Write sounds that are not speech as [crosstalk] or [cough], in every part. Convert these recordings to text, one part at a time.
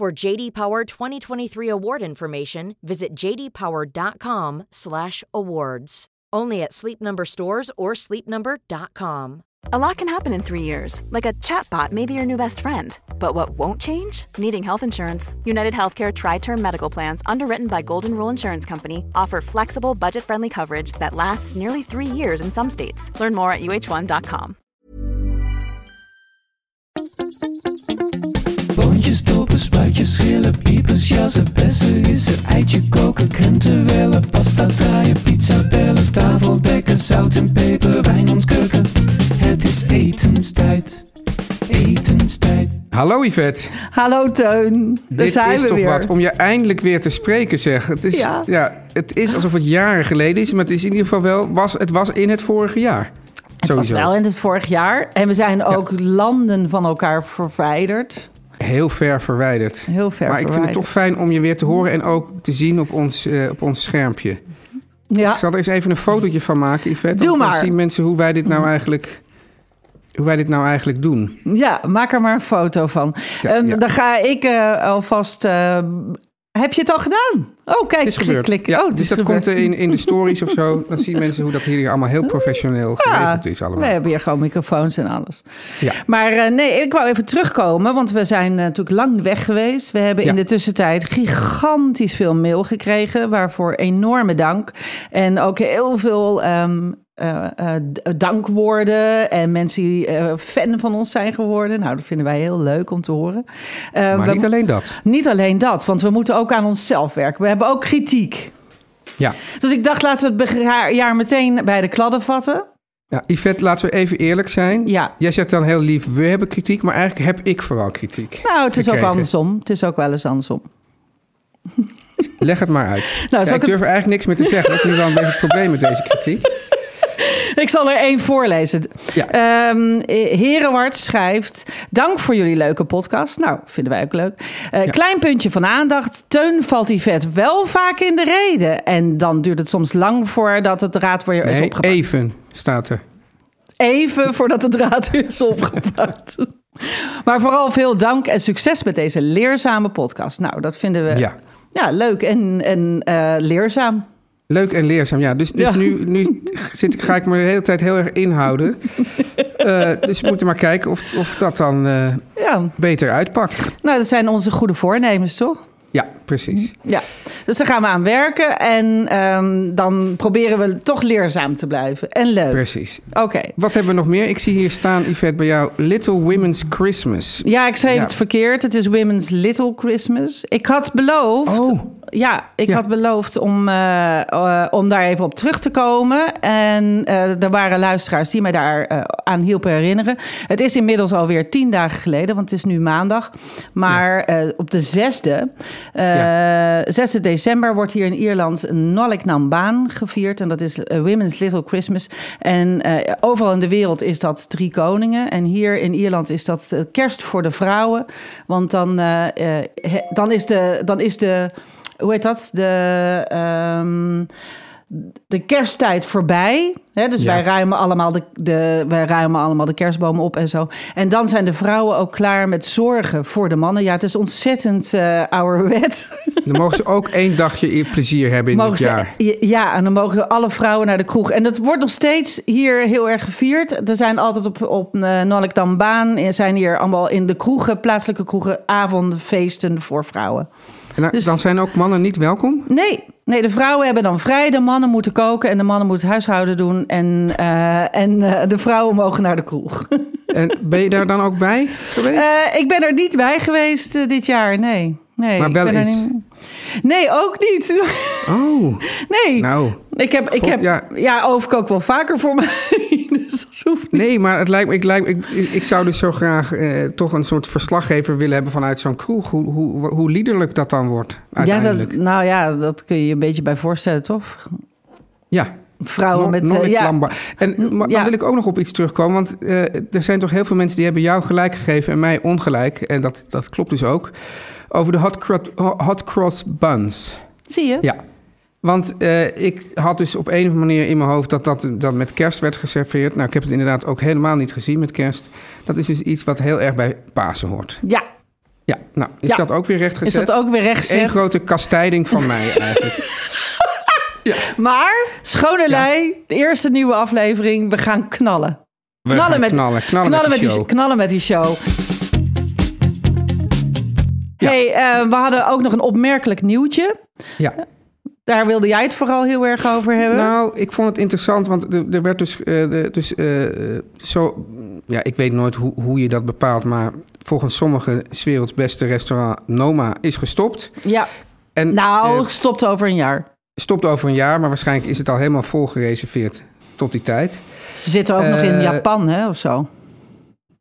For JD Power 2023 award information, visit jdpower.com/awards. Only at Sleep Number stores or sleepnumber.com. A lot can happen in three years, like a chatbot may be your new best friend. But what won't change? Needing health insurance. United Healthcare Tri Term Medical Plans, underwritten by Golden Rule Insurance Company, offer flexible, budget friendly coverage that lasts nearly three years in some states. Learn more at uh1.com. Boontjes, dopen, spuitjes, schillen, piepers, jassen, bessen, rissen, eitje koken, krenten wellen, pasta draaien, pizza bellen, tafel dekken, zout en peper, wijn ontkurken. Het is etenstijd, etenstijd. Hallo Yvette. Hallo Teun, daar Dit zijn is we toch weer. wat om je eindelijk weer te spreken, zeg. Het is, ja. Ja. het is alsof het jaren geleden is, maar het is in ieder geval wel... Was, het was in het vorige jaar. Het was wel in het vorig jaar. En we zijn ook landen van elkaar verwijderd. Heel ver verwijderd. Heel ver maar ik vind het toch fijn om je weer te horen en ook te zien op ons, eh, op ons schermpje. Ja, Ik zal er eens even een fotootje van maken, Yvette. Doe want dan maar. zien mensen hoe wij dit nou eigenlijk, hoe wij dit nou eigenlijk doen. ja, maak er maar een foto van. Ja, Ehm, ja. Dan ga ik eh, alvast... eh, heb je het al gedaan? Oh, kijk, Het is klik, gebeurd. klik. Ja, oh, dus is dat gebeurd. komt in, in de stories of zo. [laughs] Dan zien mensen hoe dat hier allemaal heel professioneel geregeld is allemaal. we hebben hier gewoon microfoons en alles. Ja. Maar eh, nee, ik wou even terugkomen, want we zijn eh, natuurlijk lang weg geweest. We hebben Ja. in de tussentijd gigantisch veel mail gekregen, waarvoor enorme dank. En ook heel veel ehm, eh, eh, d- dankwoorden en mensen die eh, fan van ons zijn geworden. Nou, dat vinden wij heel leuk om te horen. Eh, Maar we- niet alleen dat. niet alleen dat, want we moeten ook aan onszelf werken. We hebben ook kritiek. Ja. Dus ik dacht, laten we het jaar meteen bij de kladden vatten. Ja, Yvette, laten we even eerlijk zijn. Ja. Jij zegt dan heel lief, we hebben kritiek, maar eigenlijk heb ik vooral kritiek. Nou, het is ook andersom. Het is ook wel eens andersom. Leg het maar uit. Nou, Ja, ik durf er eigenlijk niks meer te zeggen. Dat is nu wel een beetje het probleem met deze kritiek. [laughs] Ik zal er één voorlezen. Ja. Ehm Herewart schrijft... Dank voor jullie leuke podcast. Nou, vinden wij ook leuk. Ja. Klein puntje van aandacht. Teun valt die vet wel vaak in de reden. En dan duurt het soms lang voordat het draad weer is opgepakt. even staat er. Even [laughs] voordat draad weer is opgepakt. [laughs] maar vooral veel dank en succes met deze leerzame podcast. Nou, dat vinden we Ja. ja, leuk en, en eh, leerzaam. Leuk en leerzaam, ja. Dus, dus Ja. nu, nu zit, ik- ga ik me de hele tijd heel erg inhouden. [laughs] Eh, dus we moeten maar kijken of, of dat dan eh, Ja, beter uitpakt. nou, dat zijn onze goede voornemens, toch? Ja, precies. Ja, dus daar gaan we aan werken. En ehm, dan proberen we toch leerzaam te blijven. En leuk. Precies. Oké. Wat hebben we nog meer? Ik zie hier staan, Yvette, bij jou... Little Women's Christmas. Ja, ik zei Ja. het verkeerd. Het is Women's Little Christmas. Ik had beloofd... Oh. Ja, ik Ja. had beloofd om, eh, eh, om daar even op terug te komen. En eh, er waren luisteraars die mij daar aan hielpen herinneren. Het is inmiddels alweer tien dagen geleden, want het is nu maandag. Maar op de zesde, eh 6 december, wordt hier in Ierland een Nolik Nambaan gevierd. En dat is Women's Little Christmas. En overal in de wereld is dat Drie Koningen. En hier in Ierland is dat Kerst voor de vrouwen. Want dan, dan is de... Dan is de hoe heet dat? De, ehm, de kersttijd voorbij. Hè? Dus Ja. wij, ruimen allemaal de, de, wij ruimen allemaal de kerstbomen op en zo. En dan zijn de vrouwen ook klaar met zorgen voor de mannen. Ja, het is ontzettend eh ouderwet. [laughs] Dan mogen ze ook één dagje plezier hebben in Mogen het ze- jaar. ja, en dan mogen alle vrouwen naar de kroeg. En dat wordt nog steeds hier heel erg gevierd. Er zijn altijd op, op uh, Nollikdambaan... er zijn hier allemaal in de kroegen, plaatselijke kroegen... avondfeesten voor vrouwen. En dan- Dus- dan zijn ook mannen niet welkom? Nee, nee, de vrouwen hebben dan vrij. De mannen moeten koken en de mannen moeten huishouden doen. En, eh, en eh, de vrouwen mogen naar de kroeg. [laughs] En ben je daar dan ook bij geweest? Eh, ik ben er niet bij geweest dit jaar, nee. nee Maar wel eens? niet- Nee, ook niet. Oh, [laughs] Nee. nou. Ik heb, ik heb ja. ja. overkook wel vaker voor mij. Dus dat hoeft niet. Nee, maar het lijkt me, ik, lijkt, ik, ik zou dus zo graag eh, toch een soort verslaggever willen hebben vanuit zo'n kroeg. Hoe, hoe, hoe liederlijk dat dan wordt. Ja, dat, nou ja, dat kun je je een beetje bij voorstellen, toch? ja. Vrouwen met... Eh, ja. En maar ja. dan wil ik ook nog op iets terugkomen. Want eh, er zijn toch heel veel mensen die hebben jou gelijk gegeven en mij ongelijk. En dat, dat klopt dus ook. Over de hot cross buns. zie je? Ja. Want eh, ik had dus op een of andere manier in mijn hoofd dat dat, dat met kerst werd geserveerd. Nou, ik heb het inderdaad ook helemaal niet gezien met kerst. Dat is dus iets wat heel erg bij Pasen hoort. Ja, Ja, nou, is Ja. dat ook weer rechtgezet? is dat ook weer Eén rechtgezet? grote kastijding van mij [laughs] eigenlijk. Maar, schone lei, de eerste nieuwe aflevering, we gaan knallen. We knallen, gaan met, knallen, knallen met die show. knallen met die show. Ja. hey, eh, we hadden ook nog een opmerkelijk nieuwtje. Ja. Daar wilde jij het vooral heel erg over hebben. Nou, ik vond het interessant, want er, er werd dus, eh, dus eh, zo... Ja, ik weet nooit hoe, hoe je dat bepaalt, maar volgens sommigen 's werelds beste restaurant Noma is gestopt. ja, En, nou, eh, stopt over een jaar. stopt over een jaar, maar waarschijnlijk is het al helemaal vol gereserveerd tot die tijd. Ze zitten ook nog in Japan, hè, of zo.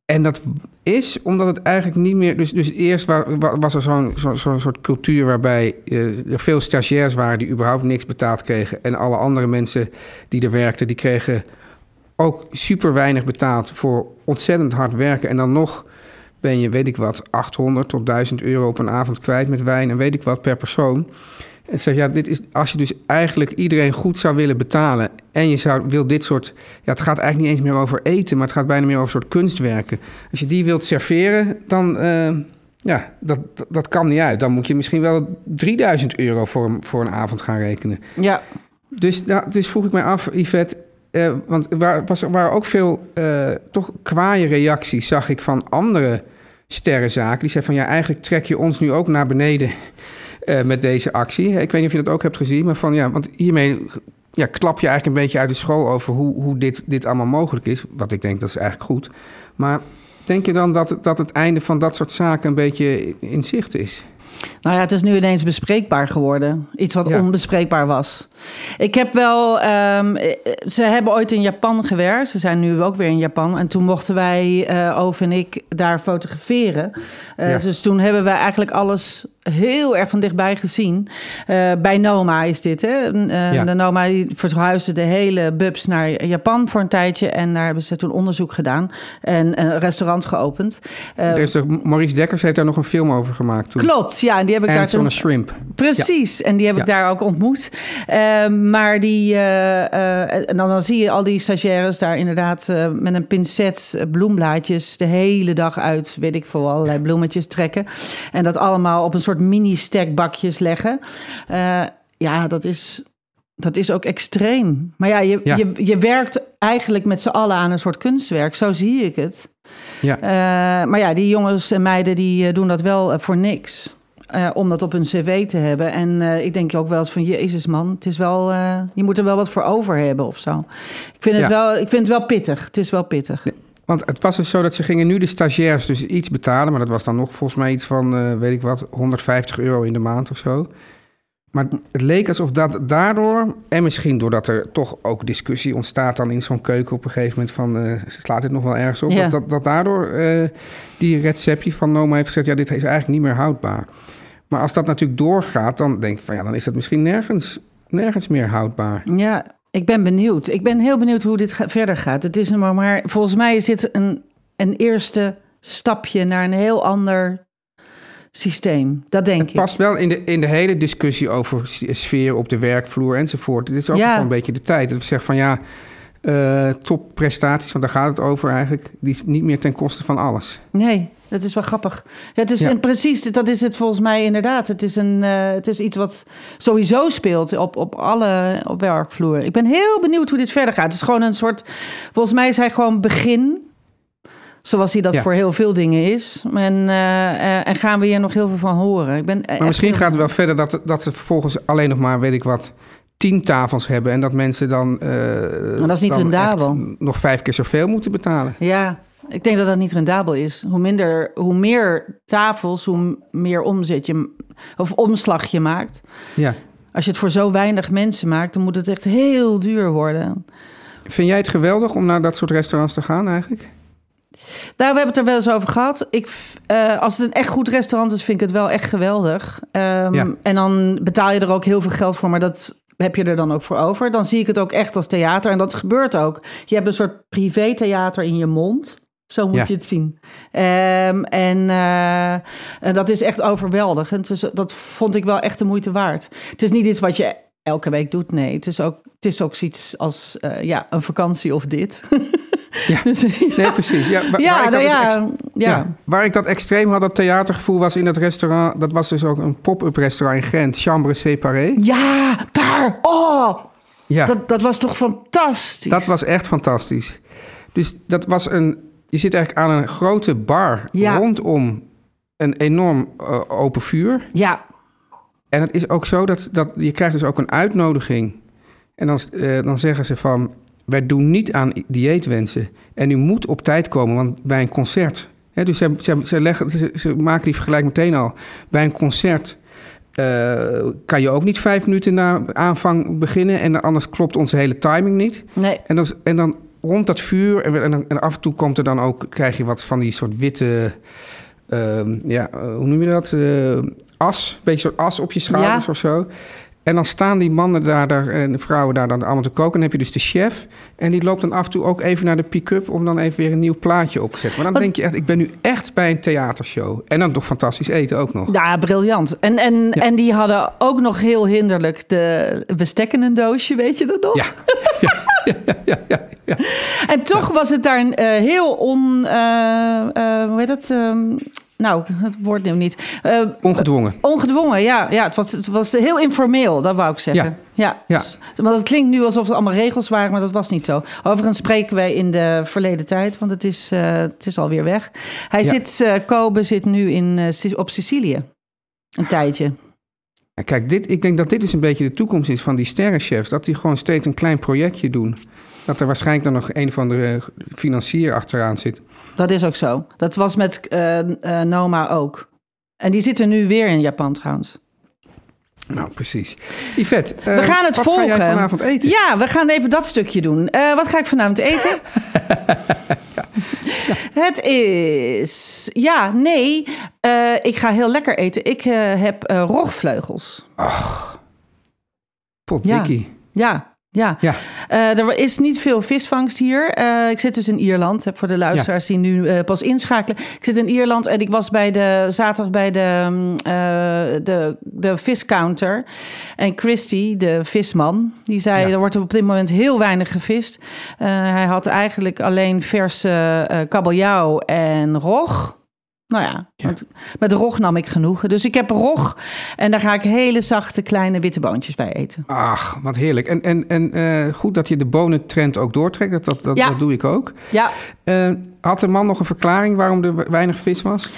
En dat is omdat het eigenlijk niet meer... Dus, dus eerst wa- wa- was er zo'n zo, zo'n soort cultuur waarbij eh, er veel stagiairs waren... die überhaupt niks betaald kregen. En alle andere mensen die er werkten, die kregen ook super weinig betaald... voor ontzettend hard werken. En dan nog ben je, weet ik wat, 800 tot 1000 euro op een avond kwijt met wijn... en weet ik wat per persoon. En zeg ja, dit is als je dus eigenlijk iedereen goed zou willen betalen en je zou wil dit soort, ja, het gaat eigenlijk niet eens meer over eten, maar het gaat bijna meer over soort kunstwerken. Als je die wilt serveren, dan eh, ja, dat, dat, dat kan niet uit. Dan moet je misschien wel 3000 euro voor, een- voor een avond gaan rekenen. Ja, Dus, nou, dus vroeg ik mij af, Yvette, eh, want er waren, was, er waren ook veel eh, toch kwaaie reacties, zag ik van andere sterrenzaken. Die zeiden van ja, eigenlijk trek je ons nu ook naar beneden eh, met deze actie. Ik weet niet of je dat ook hebt gezien, maar van ja, want hiermee ja, klap je eigenlijk een beetje uit de school over hoe, hoe dit, dit allemaal mogelijk is. Wat ik denk, dat is eigenlijk goed. Maar denk je dan dat, het- dat het einde van dat soort zaken een beetje in zicht is? nou ja, het is nu ineens bespreekbaar geworden. Iets wat Ja. onbespreekbaar was. Ik heb wel... ehm, eh, ze hebben ooit in Japan gewerkt. Ze zijn nu ook weer in Japan. En toen mochten wij, eh Ove en ik, daar fotograferen. Eh, Ja. Dus toen hebben we eigenlijk alles heel erg van dichtbij gezien. Eh, bij Noma is dit, hè? Eh, Ja. De Noma verhuisde de hele bubs naar Japan voor een tijdje. En daar hebben ze toen onderzoek gedaan. En een restaurant geopend. Eh, er is toch, Maurice Dekkers heeft daar nog een film over gemaakt toen. Klopt, ja. En die heb ik daar Ants toen... a Shrimp. Precies, en die heb ik daar ook ontmoet. Ehm, maar die, eh, eh, en dan, dan zie je al die stagiaires daar inderdaad eh, met een pincet eh, bloemblaadjes de hele dag uit, weet ik veel, allerlei bloemetjes trekken. En dat allemaal op een soort mini-stekbakjes leggen. Eh, ja, dat is, dat is ook extreem. Maar ja, je, Ja. Je, je werkt eigenlijk met z'n allen aan een soort kunstwerk, zo zie ik het. Ja. Eh, maar ja, die jongens en meiden die eh, doen dat wel voor niks. Eh, om dat op hun cv te hebben. En ik denk ook wel eens van, jezus man, het is wel, je moet er wel wat voor over hebben of zo. Ik vind, het Ja. wel, ik vind het wel pittig. Het is wel pittig. Want het was dus zo dat ze gingen nu de stagiairs dus iets betalen. Maar dat was dan nog volgens mij iets van, eh, weet ik wat, 150 euro in de maand of zo. Maar het leek alsof dat daardoor, en misschien doordat er toch ook discussie ontstaat dan in zo'n keuken op een gegeven moment van, eh, slaat dit nog wel ergens op? Ja. Dat, dat, dat daardoor eh, die receptie van Noma heeft gezegd, ja, dit is eigenlijk niet meer houdbaar. Maar als dat natuurlijk doorgaat, dan denk ik van, ja, dan is dat misschien nergens, nergens meer houdbaar. Ja, ik ben benieuwd. Ik ben heel benieuwd hoe dit verder gaat. Het is maar, maar volgens mij is dit een, een eerste stapje naar een heel ander systeem. Dat denk Het ik. past wel in de, in de hele discussie over sfeer op de werkvloer enzovoort. Dit is ook Ja. gewoon een beetje de tijd. Dat we zeggen van ja, eh, topprestaties, want daar gaat het over eigenlijk, die is niet meer ten koste van alles. Nee, dat is wel grappig. Ja, het is Ja. en precies, dat is het volgens mij inderdaad. Het is, een, eh, het is iets wat sowieso speelt op, op alle op werkvloeren. Ik ben heel benieuwd hoe dit verder gaat. Het is gewoon een soort, volgens mij is hij gewoon begin. Zoals hij dat Ja. voor heel veel dingen is. En, eh, eh, en gaan we hier nog heel veel van horen. Ik ben Maar misschien gaat het wel verder dat, dat ze vervolgens alleen nog maar, weet ik wat, tien tafels hebben en dat mensen dan, eh, dat is niet dan rendabel. nog vijf keer zoveel moeten betalen. Ja, ik denk dat dat niet rendabel is. Hoe, minder, hoe meer tafels, hoe meer omzet je of omslag je maakt. Ja. Als je het voor zo weinig mensen maakt, dan moet het echt heel duur worden. Vind jij het geweldig om naar dat soort restaurants te gaan eigenlijk? Nou, we hebben het er wel eens over gehad. Ik, eh, als het een echt goed restaurant is, vind ik het wel echt geweldig. Ehm, Ja. En dan betaal je er ook heel veel geld voor, maar dat heb je er dan ook voor over. Dan zie ik het ook echt als theater. En dat gebeurt ook. Je hebt een soort privé-theater in je mond. Zo moet Ja. je het zien. Ehm, en, eh, en dat is echt overweldigend. Dus dat vond ik wel echt de moeite waard. Het is niet iets wat je elke week doet. Nee, het is ook, het is ook zoiets als eh, ja, een vakantie of dit. Ja. [laughs] dus, Nee, precies. Ja, waar, ja, waar ik dat nou dus ja, ja. waar ik dat extreem had, dat theatergevoel, was in dat restaurant. Dat was dus ook een pop-up restaurant in Gent, Chambre Séparée. Ja, daar. Oh, Ja, dat, dat was toch fantastisch. dat was echt fantastisch. Dus dat was een. Je zit eigenlijk aan een grote bar Ja. rondom een enorm eh, open vuur. Ja, En het is ook zo dat, dat je krijgt dus ook een uitnodiging. En dan, eh, dan zeggen ze van, wij doen niet aan dieetwensen. En u moet op tijd komen, want bij een concert... Hè, dus ze, ze, ze, leggen, ze, ze maken die vergelijking meteen al. Bij een concert eh, kan je ook niet vijf minuten na aanvang beginnen... en anders klopt onze hele timing niet. nee. En dan, en dan rond dat vuur, en, en, en af en toe komt er dan ook, krijg je wat van die soort witte, ehm, ja, eh, hoe noem je dat? Eh, as, een beetje soort as op je schouders Ja. of zo. En dan staan die mannen daar, daar en de vrouwen daar dan allemaal te koken. En dan heb je dus de chef. En die loopt dan af en toe ook even naar de pick-up om dan even weer een nieuw plaatje op te zetten. Maar dan Wat- denk je echt, ik ben nu echt bij een theatershow. En dan toch fantastisch eten ook nog. Ja, briljant. En, en, en die hadden ook nog heel hinderlijk de bestekken een doosje, weet je dat nog? Ja. [laughs] ja, ja, ja, ja, ja. [laughs] En toch was het daar een eh, heel on... eh, eh, hoe heet dat? Ehm, nou, het woord nu niet. Ongedwongen. ongedwongen, ja. ja het, was, het was heel informeel, dat wou ik zeggen. Ja. Ja. Dus- Want het klinkt nu alsof er allemaal regels waren, maar dat was niet zo. Overigens spreken wij in de verleden tijd, want het is, het is alweer weg. Hij Ja. zit, eh Kobe zit nu in, op Sicilië. Een tijdje. Ja, Kijk, dit, ik denk dat dit dus een beetje de toekomst is van die sterrenchefs. Dat die gewoon steeds een klein projectje doen. Dat er waarschijnlijk dan nog een van de financier achteraan zit. Dat is ook zo. Dat was met eh, eh, Noma ook. En die zitten nu weer in Japan trouwens. Nou, precies. Yvette, We eh, gaan het wat volgen. ga jij vanavond eten? Ja, we gaan even dat stukje doen. Eh, wat ga ik vanavond eten? [laughs] Het is... Ja, nee. eh, ik ga heel lekker eten. Ik eh, heb eh rogvleugels. Potdikkie. Ja, ja. Ja. Eh, er is niet veel visvangst hier. Eh, ik zit dus in Ierland. Heb voor de luisteraars die nu eh, pas inschakelen. Ik zit in Ierland en ik was bij de zaterdag bij de, mm, eh, de, de viscounter. En Christy, de visman, die zei: Ja. er wordt op dit moment heel weinig gevist. Eh, hij had eigenlijk alleen verse eh kabeljauw en rog. Nou ja, Ja. want met rog nam ik genoegen. Dus ik heb rog en daar ga ik hele zachte kleine witte boontjes bij eten. Ach, wat heerlijk. En, en, en eh, goed dat je de bonentrend ook doortrekt. Dat, dat, dat, Ja. dat doe ik ook. Ja, Eh, had de man nog een verklaring waarom er we- weinig vis was?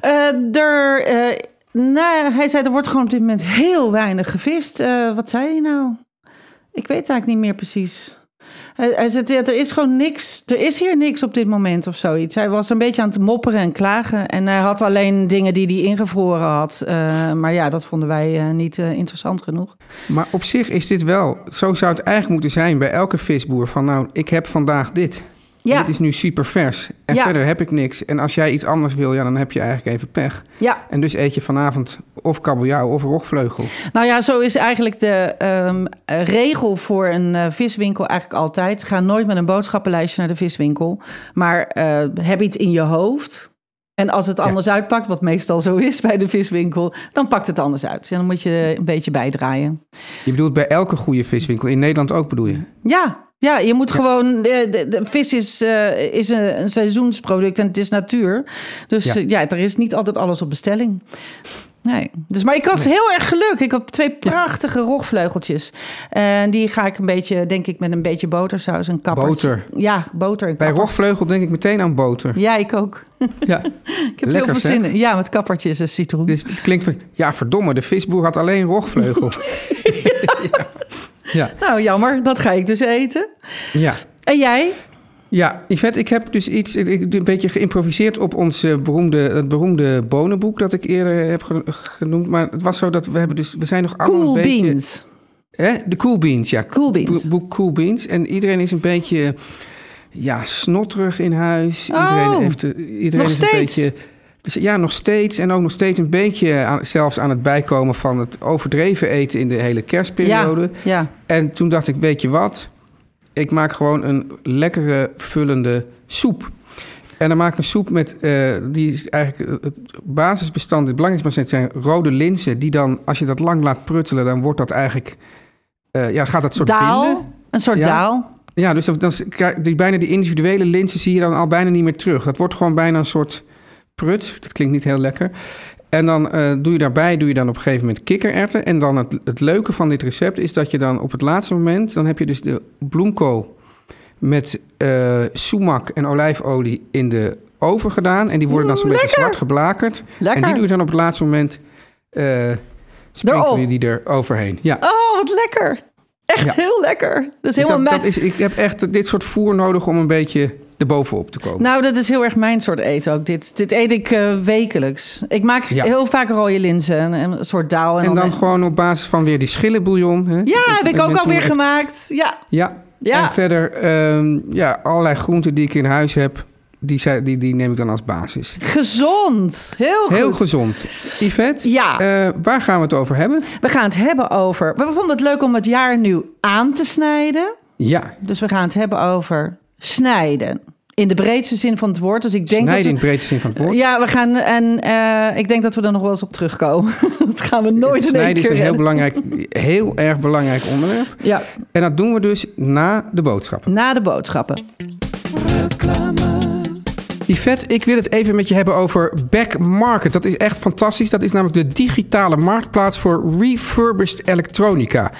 Eh, er, nou, hij zei er wordt gewoon op dit moment heel weinig gevist. Wat zei hij nou? Ik weet eigenlijk niet meer precies. Hij, er is gewoon niks. Er is hier niks op dit moment of zoiets. Hij was een beetje aan het mopperen en klagen. En hij had alleen dingen die hij ingevroren had. Eh, maar ja, dat vonden wij eh, niet eh, interessant genoeg. Maar op zich is dit wel... Zo zou het eigenlijk moeten zijn bij elke visboer. Van nou, ik heb vandaag dit. Ja. Dit is nu super vers. En Ja. verder heb ik niks. En als jij iets anders wil, ja, dan heb je eigenlijk even pech. Ja, En dus eet je vanavond of kabeljauw of rogvleugel. Nou ja, zo is eigenlijk de ehm, regel voor een eh, viswinkel eigenlijk altijd. Ga nooit met een boodschappenlijstje naar de viswinkel. Maar eh, heb iets in je hoofd. En als het anders uitpakt, wat meestal zo is bij de viswinkel, dan pakt het anders uit. En dan moet je een beetje bijdraaien. Je bedoelt bij elke goede viswinkel. In Nederland ook bedoel je? Ja, ja je moet gewoon. De, de, de vis is, eh, is een, een seizoensproduct en het is natuur. Dus Ja. ja. ja, er is niet altijd alles op bestelling. Nee. Dus, maar ik was heel erg gelukkig. Ik had twee prachtige rogvleugeltjes. En die ga ik een beetje, denk ik, met een beetje botersaus en kapper. Boter. Ja, boter en Bij rogvleugel denk ik meteen aan boter. Ja, ik ook. [laughs] Ja. Ik heb Lekker, heel veel zin in. Ja, met kappertjes en citroen. Dit het klinkt van... Ja, verdomme, de visboer had alleen rogvleugel. [laughs] [laughs] ja. Nou, jammer. Dat ga ik dus eten. ja. En jij? Ja, Yvette, ik heb dus iets ik, een beetje geïmproviseerd op ons eh, beroemde, het beroemde bonenboek dat ik eerder heb ge- genoemd. Maar het was zo dat we hebben dus, we zijn nog allemaal Cool een beetje... beans. Hè? De Cool Beans, ja. Cool Beans. Bo- boek Cool Beans. En iedereen is een beetje ja, snotterig in huis. Oh, iedereen heeft, eh, iedereen nog is een steeds? beetje. Dus ja, nog steeds. En ook nog steeds een beetje aan, zelfs aan het bijkomen van het overdreven eten in de hele kerstperiode. Ja, ja. En toen dacht ik, weet je wat? Ik maak gewoon een lekkere, vullende soep. En dan maak ik een soep met, eh, die is eigenlijk het basisbestand, het belangrijkste bestand zijn rode linzen. Die dan, als je dat lang laat pruttelen, dan wordt dat eigenlijk, eh, ja, gaat dat soort Daal. binden. Een soort Ja. daal. Ja, dus dan, dan die, bijna die individuele linzen zie je dan al bijna niet meer terug. Dat wordt gewoon bijna een soort prut. Dat klinkt niet heel lekker. En dan eh, doe je daarbij doe je dan op een gegeven moment kikkererwten. En dan het, het leuke van dit recept is dat je dan op het laatste moment... dan heb je dus de bloemkool met eh sumac en olijfolie in de oven gedaan. En die worden dan zo'n beetje lekker. zwart geblakerd. Lekker. En die doe je dan op het laatste moment... sprinkelen Erop. je die er overheen. Ja. Oh, wat lekker. Echt Ja. heel lekker. Dat is Dus helemaal dat, dat is, ik heb echt dit soort voer nodig om een beetje erbovenop te komen. Nou, dat is heel erg mijn soort eten ook. Dit, dit eet ik eh, wekelijks. Ik maak Ja. heel vaak rode linzen en een soort daal. En, En dan gewoon op basis van weer die schillenbouillon. Hè? Ja, heb ik ook alweer echt- gemaakt. Ja, Ja. Ja. En verder ehm, ja, allerlei groenten die ik in huis heb, die, die, die neem ik dan als basis. gezond. Heel goed. Heel gezond. Yvette, Ja. eh, waar gaan we het over hebben? We gaan het hebben over... We vonden het leuk om het jaar nu aan te snijden. Ja, Dus we gaan het hebben over snijden. In de breedste zin van het woord. Dus ik denk snijden dat in we, het breedste zin van het woord. Ja, we gaan... En eh, ik denk dat we er nog wel eens op terugkomen. [laughs] dat gaan we nooit in één Snijden is keer een heel, belangrijk, heel erg belangrijk onderwerp. Ja, En dat doen we dus na de boodschappen. na de boodschappen. Yvette, ik wil het even met je hebben over Back Market. Dat is echt fantastisch. Dat is namelijk de digitale marktplaats voor refurbished elektronica.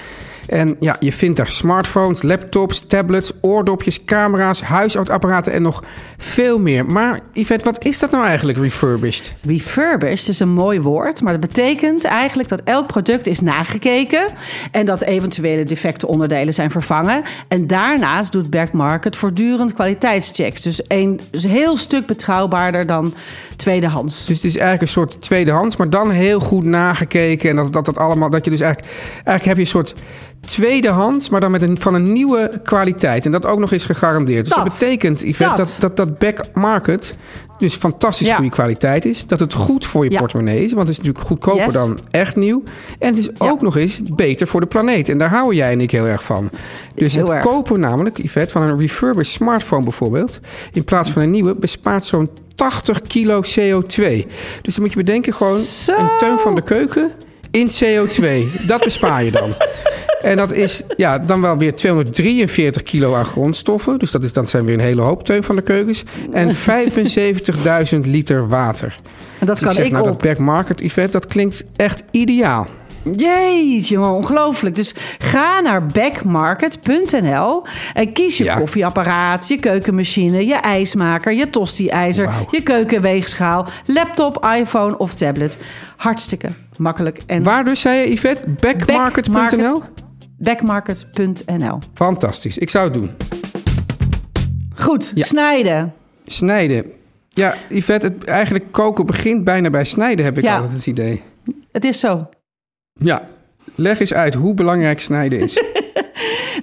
En ja, je vindt daar smartphones, laptops, tablets, oordopjes, camera's, huishoudapparaten en nog veel meer. Maar Yvette, wat is dat nou eigenlijk, refurbished? Refurbished is een mooi woord, maar dat betekent eigenlijk dat elk product is nagekeken en dat eventuele defecte onderdelen zijn vervangen. En daarnaast doet Back Market voortdurend kwaliteitschecks. Dus een heel stuk betrouwbaarder dan tweedehands. Dus het is eigenlijk een soort tweedehands, maar dan heel goed nagekeken. En dat dat, dat allemaal, dat je dus eigenlijk, eigenlijk heb je een soort tweedehands, maar dan met een, van een nieuwe kwaliteit. En dat ook nog eens gegarandeerd. Dus dat, Dat. betekent, Yvette, Dat. dat, dat, dat back market dus fantastisch Ja. goede kwaliteit is. Dat het goed voor je Ja. portemonnee is, want het is natuurlijk goedkoper Yes. dan echt nieuw. En het is ook nog eens beter voor de planeet. En daar houden jij en ik heel erg van. Dus Heel het erg. kopen namelijk, Yvette, van een refurbished smartphone bijvoorbeeld... in plaats van een nieuwe, bespaart zo'n 80 kilo CO2. Dus dan moet je bedenken gewoon Zo. een teun van de keuken in CO2. Dat bespaar je dan. En dat is ja, dan wel weer 243 kilo aan grondstoffen. Dus dat, is, dat zijn weer een hele hoop teun van de keukens. En 75.000 liter water. En dat Dus ik kan zeg, ik nou, op. dat back market event, dat klinkt echt ideaal. Jeetje, man, ongelooflijk. Dus ga naar backmarket.nl en kies je Ja. koffieapparaat, je keukenmachine, je ijsmaker, je tosti-ijzer, je keukenweegschaal, laptop, iPhone of tablet. Hartstikke makkelijk. En Waar dus, zei je, Yvette? Backmarket.nl? Backmarket- Backmarket.nl. Fantastisch, ik zou het doen. Goed, Ja. snijden. Snijden. Ja, Yvette, het, eigenlijk koken begint bijna bij snijden, heb ik Ja. altijd het idee. Het is zo. Ja, leg eens uit hoe belangrijk snijden is. [laughs]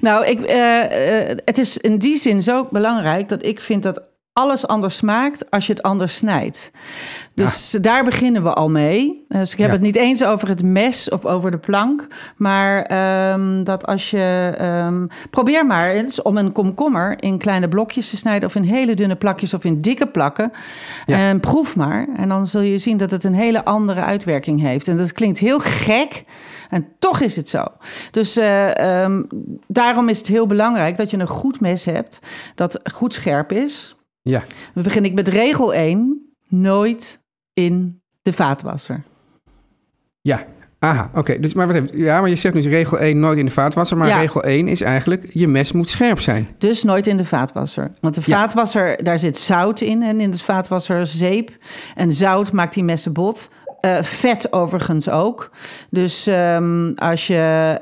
Nou, ik, eh, eh, het is in die zin zo belangrijk dat ik vind dat alles anders smaakt als je het anders snijdt. Dus daar beginnen we al mee. Dus ik heb Ja. het niet eens over het mes of over de plank, maar ehm, dat als je ehm, probeer maar eens om een komkommer in kleine blokjes te snijden of in hele dunne plakjes of in dikke plakken Ja. en proef maar en dan zul je zien dat het een hele andere uitwerking heeft. En dat klinkt heel gek. En toch is het zo. Dus eh, ehm, daarom is het heel belangrijk dat je een goed mes hebt dat goed scherp is. Ja, Dan begin ik met regel 1. Nooit in de vaatwasser. ja. Aha, oké. Dus, maar wat even, ja, maar je zegt dus regel 1 nooit in de vaatwasser. Maar Ja. regel 1 is eigenlijk, je mes moet scherp zijn. Dus nooit in de vaatwasser. Want de Ja. vaatwasser, daar zit zout in. En in de vaatwasser zeep. En zout maakt die messen bot. Eh, vet overigens ook. Dus ehm, als je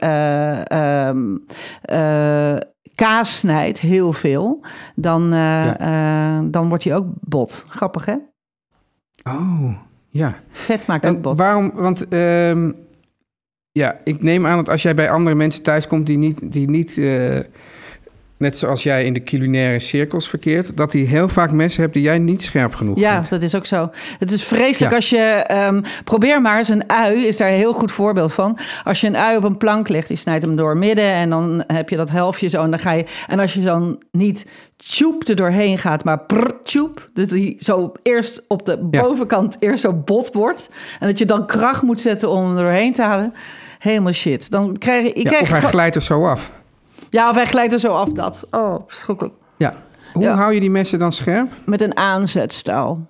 eh, kaas snijdt, heel veel, dan, eh, eh, dan wordt die ook bot. Grappig, hè? Oh, ja. Vet maakt En ook bot. waarom, want ehm, Ja, ik neem aan dat als jij bij andere mensen thuiskomt die niet, die niet eh, net zoals jij in de culinaire cirkels verkeert, dat die heel vaak messen hebt die jij niet scherp genoeg Ja, vindt. dat is ook zo. Het is vreselijk Ja. als je... ehm, probeer maar eens een ui, is daar een heel goed voorbeeld van. Als je een ui op een plank legt, je snijdt hem door midden... en dan heb je dat helftje zo en dan ga je... En als je dan niet tjoep er doorheen gaat, maar prr, tjoep... dat die zo eerst op de Ja. bovenkant eerst zo bot wordt... en dat je dan kracht moet zetten om hem er doorheen te halen... Helemaal shit. Dan krijg je... ik Ja, krijg of hij glijdt er zo af. Ja, of hij glijdt er zo af, dat. Oh, verschrikkelijk. Ja. Hoe Ja. hou je die messen dan scherp? Met een aanzetstaal.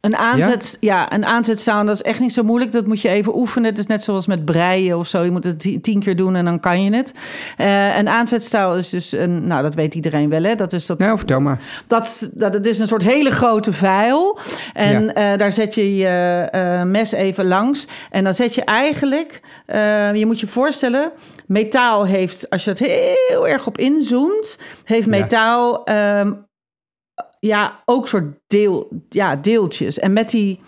Een, aanzet, ja? een aanzetstaal, dat is echt niet zo moeilijk. Dat moet je even oefenen. Het is net zoals met breien of zo. Je moet het ti- tien keer doen en dan kan je het. Eh, een aanzetstaal is dus een... Nou, dat weet iedereen wel, hè? Dat is dat... Nou, vertel maar. Dat, dat het is een soort hele grote vijl. En Ja. eh, daar zet je je eh, mes even langs. En dan zet je eigenlijk... je moet je voorstellen... Metaal heeft, als je het heel erg op inzoomt... heeft Ja. metaal ehm, ja, ook soort deel, ja, deeltjes. En met die...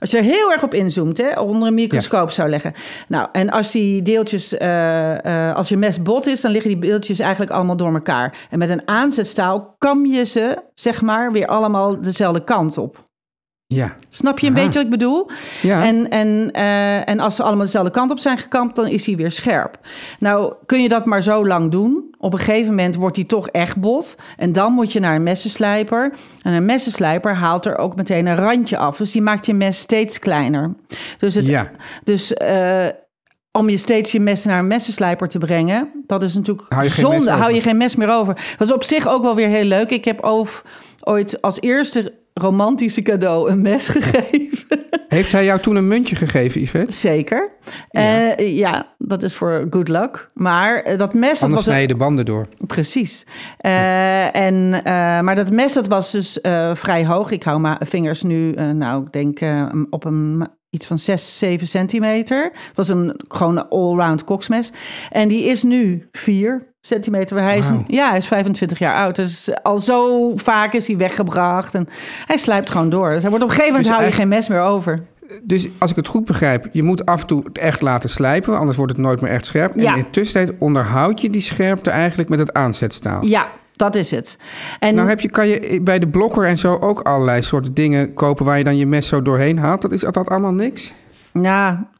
Als je er heel erg op inzoomt, hè, onder een microscoop zou leggen. Nou, en als die deeltjes, eh, eh, als je mes bot is, dan liggen die deeltjes eigenlijk allemaal door elkaar. En met een aanzetstaal kam je ze, zeg maar, weer allemaal dezelfde kant op. Ja. Snap je een Aha. beetje wat ik bedoel? Ja. En, en, eh, en als ze allemaal dezelfde kant op zijn gekampt, dan is hij weer scherp. Nou, kun je dat maar zo lang doen? Op een gegeven moment wordt hij toch echt bot. En dan moet je naar een messenslijper. En een messenslijper haalt er ook meteen een randje af. Dus die maakt je mes steeds kleiner. Dus, het, Ja. dus eh, om je steeds je mes naar een messenslijper te brengen, dat is natuurlijk Hou zonde. Hou je geen mes meer over. Dat is op zich ook wel weer heel leuk. Ik heb over, ooit als eerste romantische cadeau een mes [laughs] gegeven. Heeft hij jou toen een muntje gegeven, Yvette? Zeker. Ja. ja, dat is voor good luck. Maar eh, dat mes, dat Anders was... snij je de banden door. Precies. Eh, en, eh, maar dat mes, dat was dus eh, vrij hoog. Ik hou mijn vingers nu, eh, nou, ik denk eh, op een iets van 6, 7 centimeter. Het was een gewoon allround koksmes. En die is nu 4 centimeter. Hij is, ja, hij is 25 jaar oud. Dus al zo vaak is hij weggebracht. En hij slijpt gewoon door. Dus hij wordt op een gegeven moment Dus hou je geen mes meer over. Dus als ik het goed begrijp, je moet af en toe het echt laten slijpen, anders wordt het nooit meer echt scherp. Ja. En in de tussentijd onderhoud je die scherpte eigenlijk met het aanzetstaal. Ja, dat is het. En Nou heb je, kan je bij de blokker en zo ook allerlei soorten dingen kopen waar je dan je mes zo doorheen haalt. Dat is dat allemaal niks? Ja,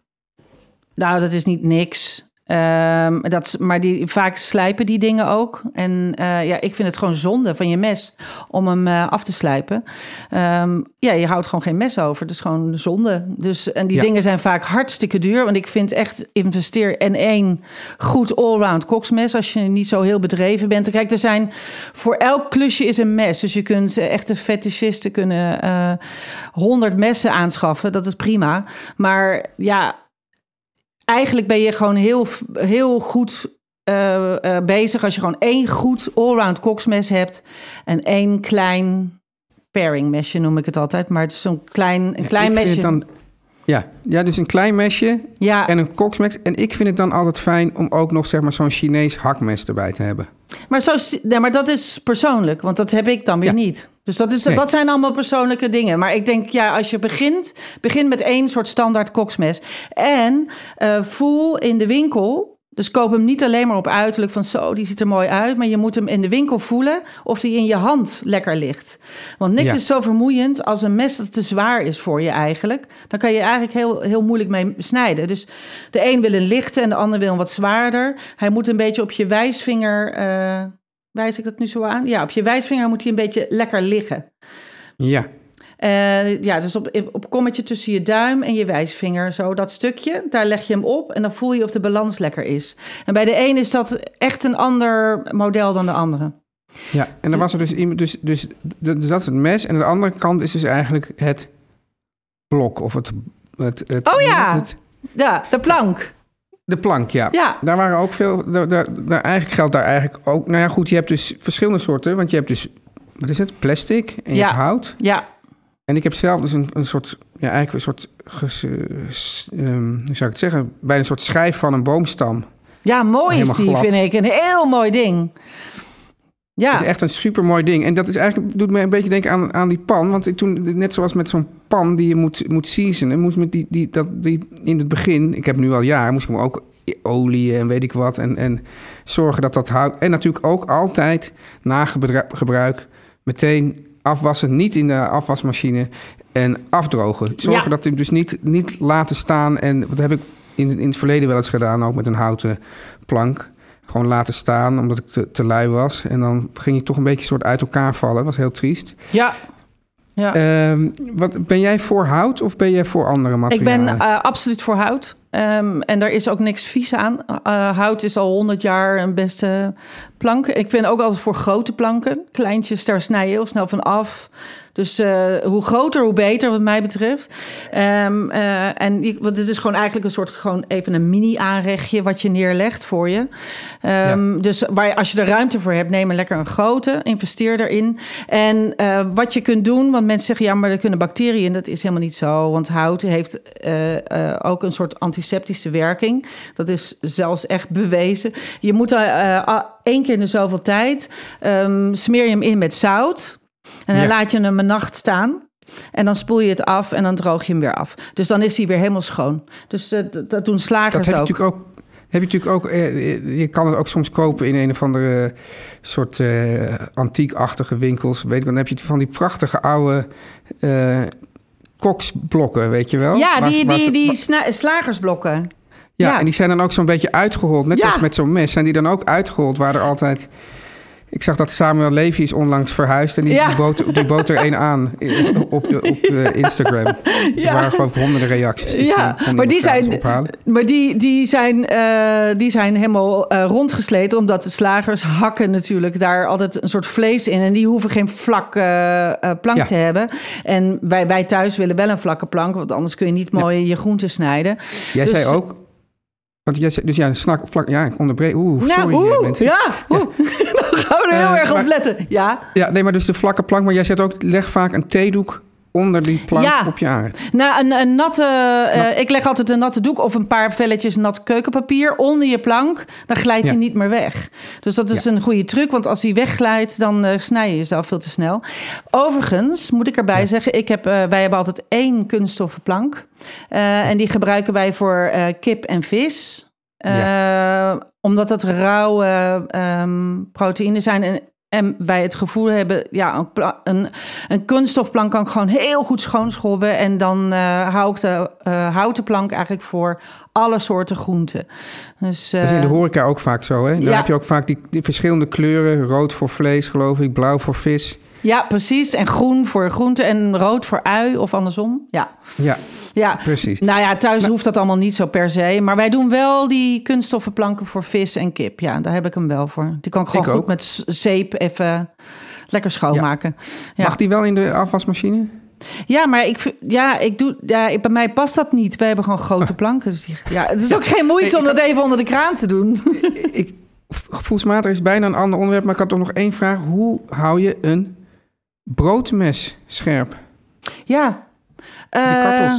nou, dat is niet niks. Ehm, dat, maar die, vaak slijpen die dingen ook. En eh, ja, ik vind het gewoon zonde van je mes om hem eh, af te slijpen. Ehm, ja, je houdt gewoon geen mes over. Dat is gewoon zonde. Dus, en die Ja. dingen zijn vaak hartstikke duur. Want ik vind echt, investeer in één goed allround koksmes. Als je niet zo heel bedreven bent. Kijk, er zijn voor elk klusje is een mes. Dus je kunt eh, echte fetischisten kunnen honderd messen aanschaffen. Dat is prima. Maar ja, eigenlijk ben je gewoon heel, heel goed eh, eh, bezig als je gewoon één goed allround koksmes hebt en één klein pairing mesje noem ik het altijd, maar het is zo'n klein, een klein mesje. dan, ja, ja, dus een klein mesje ja, en een koksmes. En ik vind het dan altijd fijn om ook nog zeg maar zo'n Chinees hakmes erbij te hebben. maar, zo, nee, maar dat is persoonlijk, want dat heb ik dan weer Ja. niet. Dus dat, is, Nee. dat zijn allemaal persoonlijke dingen. Maar ik denk, ja, als je begint, begin met één soort standaard koksmes. En eh, voel in de winkel. Dus koop hem niet alleen maar op uiterlijk van zo, die ziet er mooi uit. Maar je moet hem in de winkel voelen of die in je hand lekker ligt. Want niks Ja. is zo vermoeiend als een mes dat te zwaar is voor je eigenlijk. Dan kan je eigenlijk heel, heel moeilijk mee snijden. Dus de een wil een lichte en de ander wil een wat zwaarder. Hij moet een beetje op je wijsvinger... eh, wijs ik dat nu zo aan? Ja, op je wijsvinger moet hij een beetje lekker liggen. Ja, Eh, ja, dus op, op kommetje tussen je duim en je wijsvinger, zo dat stukje, daar leg je hem op en dan voel je of de balans lekker is. En bij de een is dat echt een ander model dan de andere. ja. En dan was er dus iemand, dus, dus, dus dat is het mes. En aan de andere kant is dus eigenlijk het blok of het... het, het Oh ja. het- Ja, de plank. De plank, ja. Ja. Daar waren ook veel. Daar, daar, daar eigenlijk geldt daar eigenlijk ook. Nou ja, goed, je hebt dus verschillende soorten. Want je hebt dus. Wat is het? Plastic en je Ja. hebt hout. Ja, En ik heb zelf dus een, een soort. Ja, eigenlijk een soort. ges- eh, ehm, hoe zou ik het zeggen? Bij een soort schijf van een boomstam. ja mooi is die, glad. vind ik. Een heel mooi ding. Ja. Dat is echt een super mooi ding. En dat is eigenlijk, doet me een beetje denken aan, aan die pan. Want ik toen, net zoals met zo'n pan die je moet, moet seasonen, moest met die, die, dat, die in het begin, ik heb nu al jaren, moest ik hem ook olie en weet ik wat. En, en zorgen dat dat houdt. En natuurlijk ook altijd na gebru- gebruik meteen afwassen, niet in de afwasmachine en afdrogen. Zorgen Ja. dat hij dus niet, niet laten staan. En wat heb ik in, in het verleden wel eens gedaan, ook met een houten plank. Gewoon laten staan, omdat ik te, te lui was. En dan ging ik toch een beetje soort uit elkaar vallen. was heel triest. Ja. ja. Ehm, wat, ben jij voor hout of ben jij voor andere Ik materialen? ben eh, absoluut voor hout. Ehm, en daar is ook niks vies aan. Eh, hout is al 100 jaar een beste plank. Ik ben ook altijd voor grote planken. Kleintjes, daar snij je heel snel van af. Dus eh, hoe groter, hoe beter, wat mij betreft. Ehm, eh, en want het is gewoon eigenlijk een soort gewoon even een mini-aanrechtje wat je neerlegt voor je. Ehm, Dus waar, je- als je er ruimte voor hebt, neem een lekker een grote, investeer erin. En eh, wat je kunt doen, want mensen zeggen ja, maar er kunnen bacteriën in. Dat is helemaal niet zo, want hout heeft ook een soort antiseptische werking. Dat is zelfs echt bewezen. Je moet er a- één keer in de zoveel tijd ehm, smeer je hem in met zout. En dan Ja. laat je hem een nacht staan. En dan spoel je het af en dan droog je hem weer af. Dus dan is hij weer helemaal schoon. Dus eh, d- dat doen dat slagers heb je ook. ook. Heb je natuurlijk ook, eh, je kan het ook soms kopen in een of andere soort eh, antiekachtige winkels. Weet ik, dan heb je van die prachtige oude eh koksblokken, weet je wel? Ja, die, die, die slagersblokken. Ja, Ja. en die zijn dan ook zo'n beetje uitgerold. Net Ja. zoals met zo'n mes zijn die dan ook uitgerold. Waar er altijd... Ik zag dat Samuel Levy is onlangs verhuisd... en die, Ja. bood, die bood er één aan op, de, op Instagram. [laughs] Er Ja. waren geloof ik honderden reacties. Dus Ja, maar die zijn, maar die, die, zijn, eh, die zijn helemaal eh, rondgesleten, omdat de slagers hakken natuurlijk daar altijd een soort vlees in. En die hoeven geen vlakke eh, plank Ja. te hebben. En wij, wij thuis willen wel een vlakke plank, want anders kun je niet mooi je groenten snijden. Jij Dus- zei ook... Want jij zei, dus ja, snak, vlak, ja, ik onderbreek. Oeh, sorry oeh, mensen. ja, oeh. [laughs] dan gaan we er heel Eh, erg op maar- letten. Ja. Ja, nee, maar dus de vlakke plank. Maar jij zegt ook, leg vaak een theedoek onder die plank Ja. op je aard. Nou, een, een natte. eh, ik leg altijd een natte doek of een paar velletjes nat keukenpapier onder je plank. Dan glijdt Ja. hij niet meer weg. Dus dat is Ja. een goede truc, want als hij wegglijdt, dan eh, snij je jezelf veel te snel. Overigens moet ik erbij zeggen, ik heb, eh, wij hebben altijd één kunststoffen plank. En die gebruiken wij voor kip en vis. Omdat dat rauwe ehm proteïnen zijn. En, en wij het gevoel hebben, ja, een, een, kunststofplank kan ik gewoon heel goed schoonschrobben. En dan eh, hou ik de eh, houten plank eigenlijk voor alle soorten groenten. Dus, Dat is in eh, de horeca ook vaak zo, hè? Dan ja. heb je ook vaak die, die verschillende kleuren. Rood voor vlees, geloof ik. Blauw voor vis. ja, precies. En groen voor groenten en rood voor ui of andersom. Ja, Ja, ja. precies. Nou ja, thuis hoeft dat allemaal niet zo per se. Maar wij doen wel die kunststoffen planken voor vis en kip. Ja, daar heb ik hem wel voor. Die kan ik gewoon Ik goed ook. met zeep even lekker schoonmaken. Ja, Mag die wel in de afwasmachine? ja maar ik, ja, ik doe, ja, ik- bij mij past dat niet. Wij hebben gewoon grote planken. Dus die, ja, het is ook geen moeite Nee, om dat even onder de kraan te doen. [laughs] ik, gevoelsmatig is het bijna een ander onderwerp, maar ik had toch nog één vraag. Hoe hou je een broodmes scherp? Ja. Eh,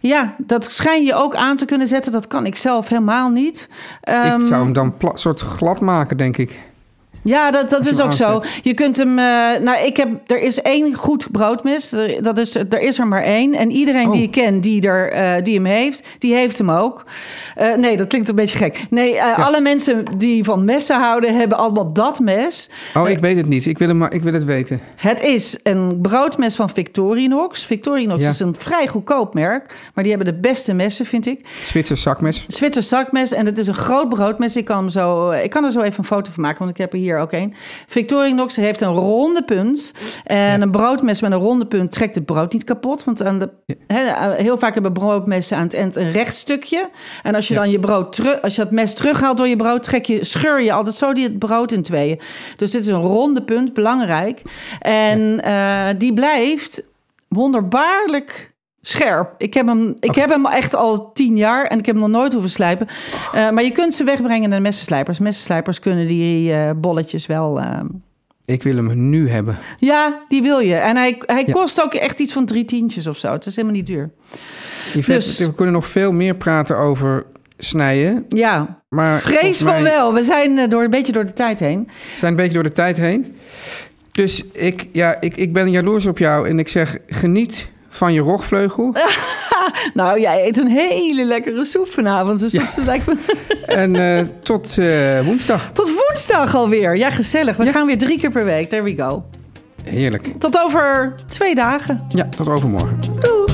ja, dat schijn je ook aan te kunnen zetten. Dat kan ik zelf helemaal niet. Ehm, ik zou hem dan soort glad maken, denk ik. Ja, dat, dat is ook zo. Je kunt hem. eh, nou, ik heb. Er is één goed broodmes. Er, dat is, er is er maar één. En iedereen Oh. die ik ken die, er, eh, die hem heeft, die heeft hem ook. Eh, nee, dat klinkt een beetje gek. Nee, alle mensen die van messen houden, hebben allemaal dat mes. Oh, ik weet het niet. Ik wil, hem, maar- ik wil het weten. Het is een broodmes van Victorinox. Victorinox Ja. is een vrij goedkoop merk. Maar die hebben de beste messen, vind ik. Zwitser zakmes. Zwitsers zakmes en het is een groot broodmes. Ik kan, hem zo, ik kan er zo even een foto van maken, want ik heb er hier ook een. Victorinox heeft een ronde punt. En een broodmes met een ronde punt trekt het brood niet kapot. Want aan de, hè, heel vaak hebben broodmessen aan het eind een recht stukje. En als je dan je brood terug, als je dat mes terughaalt door je brood, trek je, scheur je altijd zo die het brood in tweeën. Dus dit is een ronde punt, belangrijk. En eh, die blijft wonderbaarlijk scherp. Ik heb, hem, ik heb hem echt al tien jaar en ik heb hem nog nooit hoeven slijpen. Eh, maar je kunt ze wegbrengen naar de messenslijpers. Messenslijpers kunnen die eh, bolletjes wel... eh, Ik wil hem nu hebben. ja, die wil je. En hij, hij Ja. kost ook echt iets van drie tientjes of zo. Het is helemaal niet duur. Dus- We kunnen nog veel meer praten over snijden. Ja, Maar vrees van wel. We zijn eh, door, een beetje door de tijd heen. We zijn een beetje door de tijd heen. Dus ik, ja, ik, ik ben jaloers op jou en ik zeg geniet van je rogvleugel. [laughs] Nou, jij eet een hele lekkere soep vanavond. Dus dat lijkt me... [laughs] en eh, tot eh, woensdag. Tot woensdag alweer. Ja, gezellig. We gaan weer drie keer per week. There we go. Heerlijk. Tot over twee dagen. Ja, tot overmorgen. Doei.